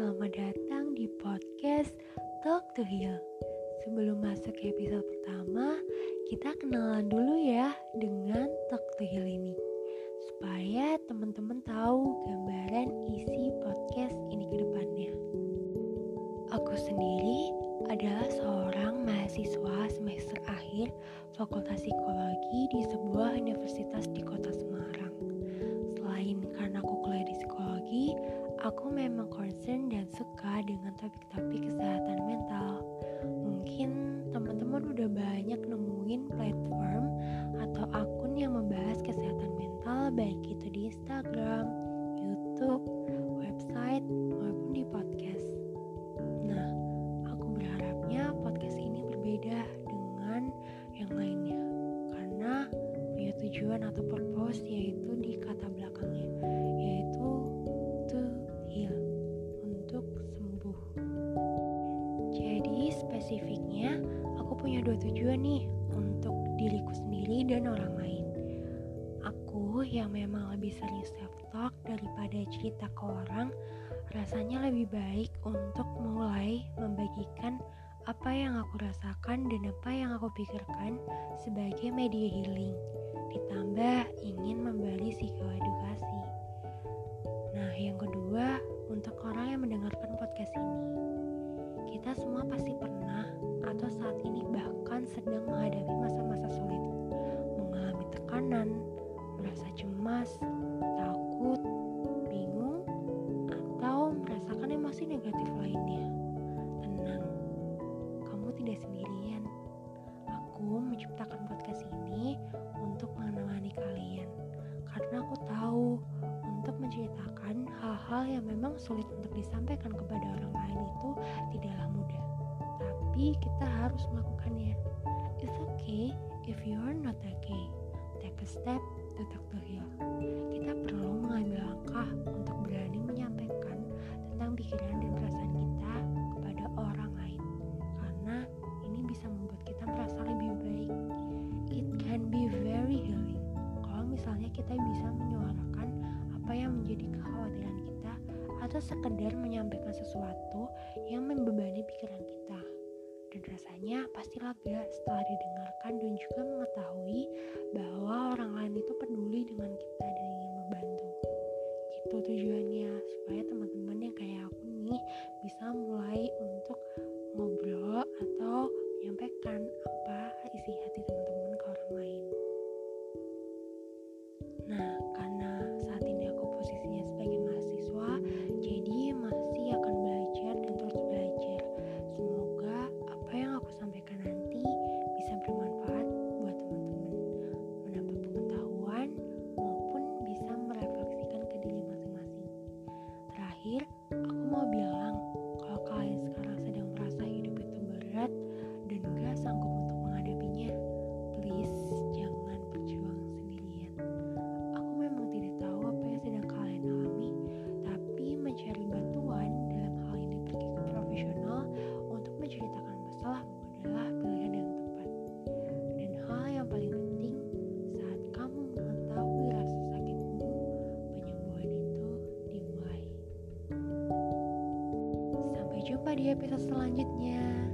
selamat datang di podcast Talk to Heal. Sebelum masuk ke episode pertama, kita kenalan dulu ya dengan Talk to Heal ini. Supaya teman-teman tahu gambaran isi podcast ini ke depannya. Aku sendiri adalah seorang mahasiswa semester akhir Fakultas Psikologi di sebuah universitas di kota Semarang. Selain karena aku kuliah di psikologi, aku memang concern dan suka dengan topik-topik kesehatan mental. Mungkin teman-teman udah banyak nemuin platform atau akun yang membahas kesehatan mental baik itu di Instagram, YouTube, website, maupun di podcast. Nah, aku berharapnya podcast ini berbeda dengan yang lainnya karena punya tujuan atau purpose yaitu di kata spesifiknya aku punya dua tujuan nih untuk diriku sendiri dan orang lain. Aku yang memang lebih sering self talk daripada cerita ke orang rasanya lebih baik untuk mulai membagikan apa yang aku rasakan dan apa yang aku pikirkan sebagai media healing ditambah ingin memberi psikoedukasi nah yang kedua untuk orang yang mendengarkan podcast ini kita semua pasti pernah atau saat ini bahkan sedang menghadapi masa-masa sulit. Mengalami tekanan merasa cemas takut bingung atau merasakan emosi negatif lainnya. Tenang kamu tidak sendirian. Aku menciptakan podcast ini untuk menemani kalian karena aku tahu untuk menceritakan hal-hal yang memang sulit untuk disampaikan kepada orang lain itu tidaklah mudah tapi kita harus melakukannya. It's okay if you are not okay. Take a step to talk to heal kita perlu mengambil langkah untuk berani menyampaikan tentang pikiran dan perasaan kita kepada orang lain. Karena ini bisa membuat kita merasa lebih baik. It can be very healing. Kalau misalnya kita bisa menyuarakan apa yang menjadi kekhawatiran kita atau sekedar menyampaikan sesuatu yang membebani pikiran kita. Dan rasanya pasti lega setelah didengarkan dan juga mengetahui bahwa orang lain itu peduli dengan kita dan ingin membantu. Gitu tujuannya supaya teman-teman yang kayak aku nih jumpa di episode selanjutnya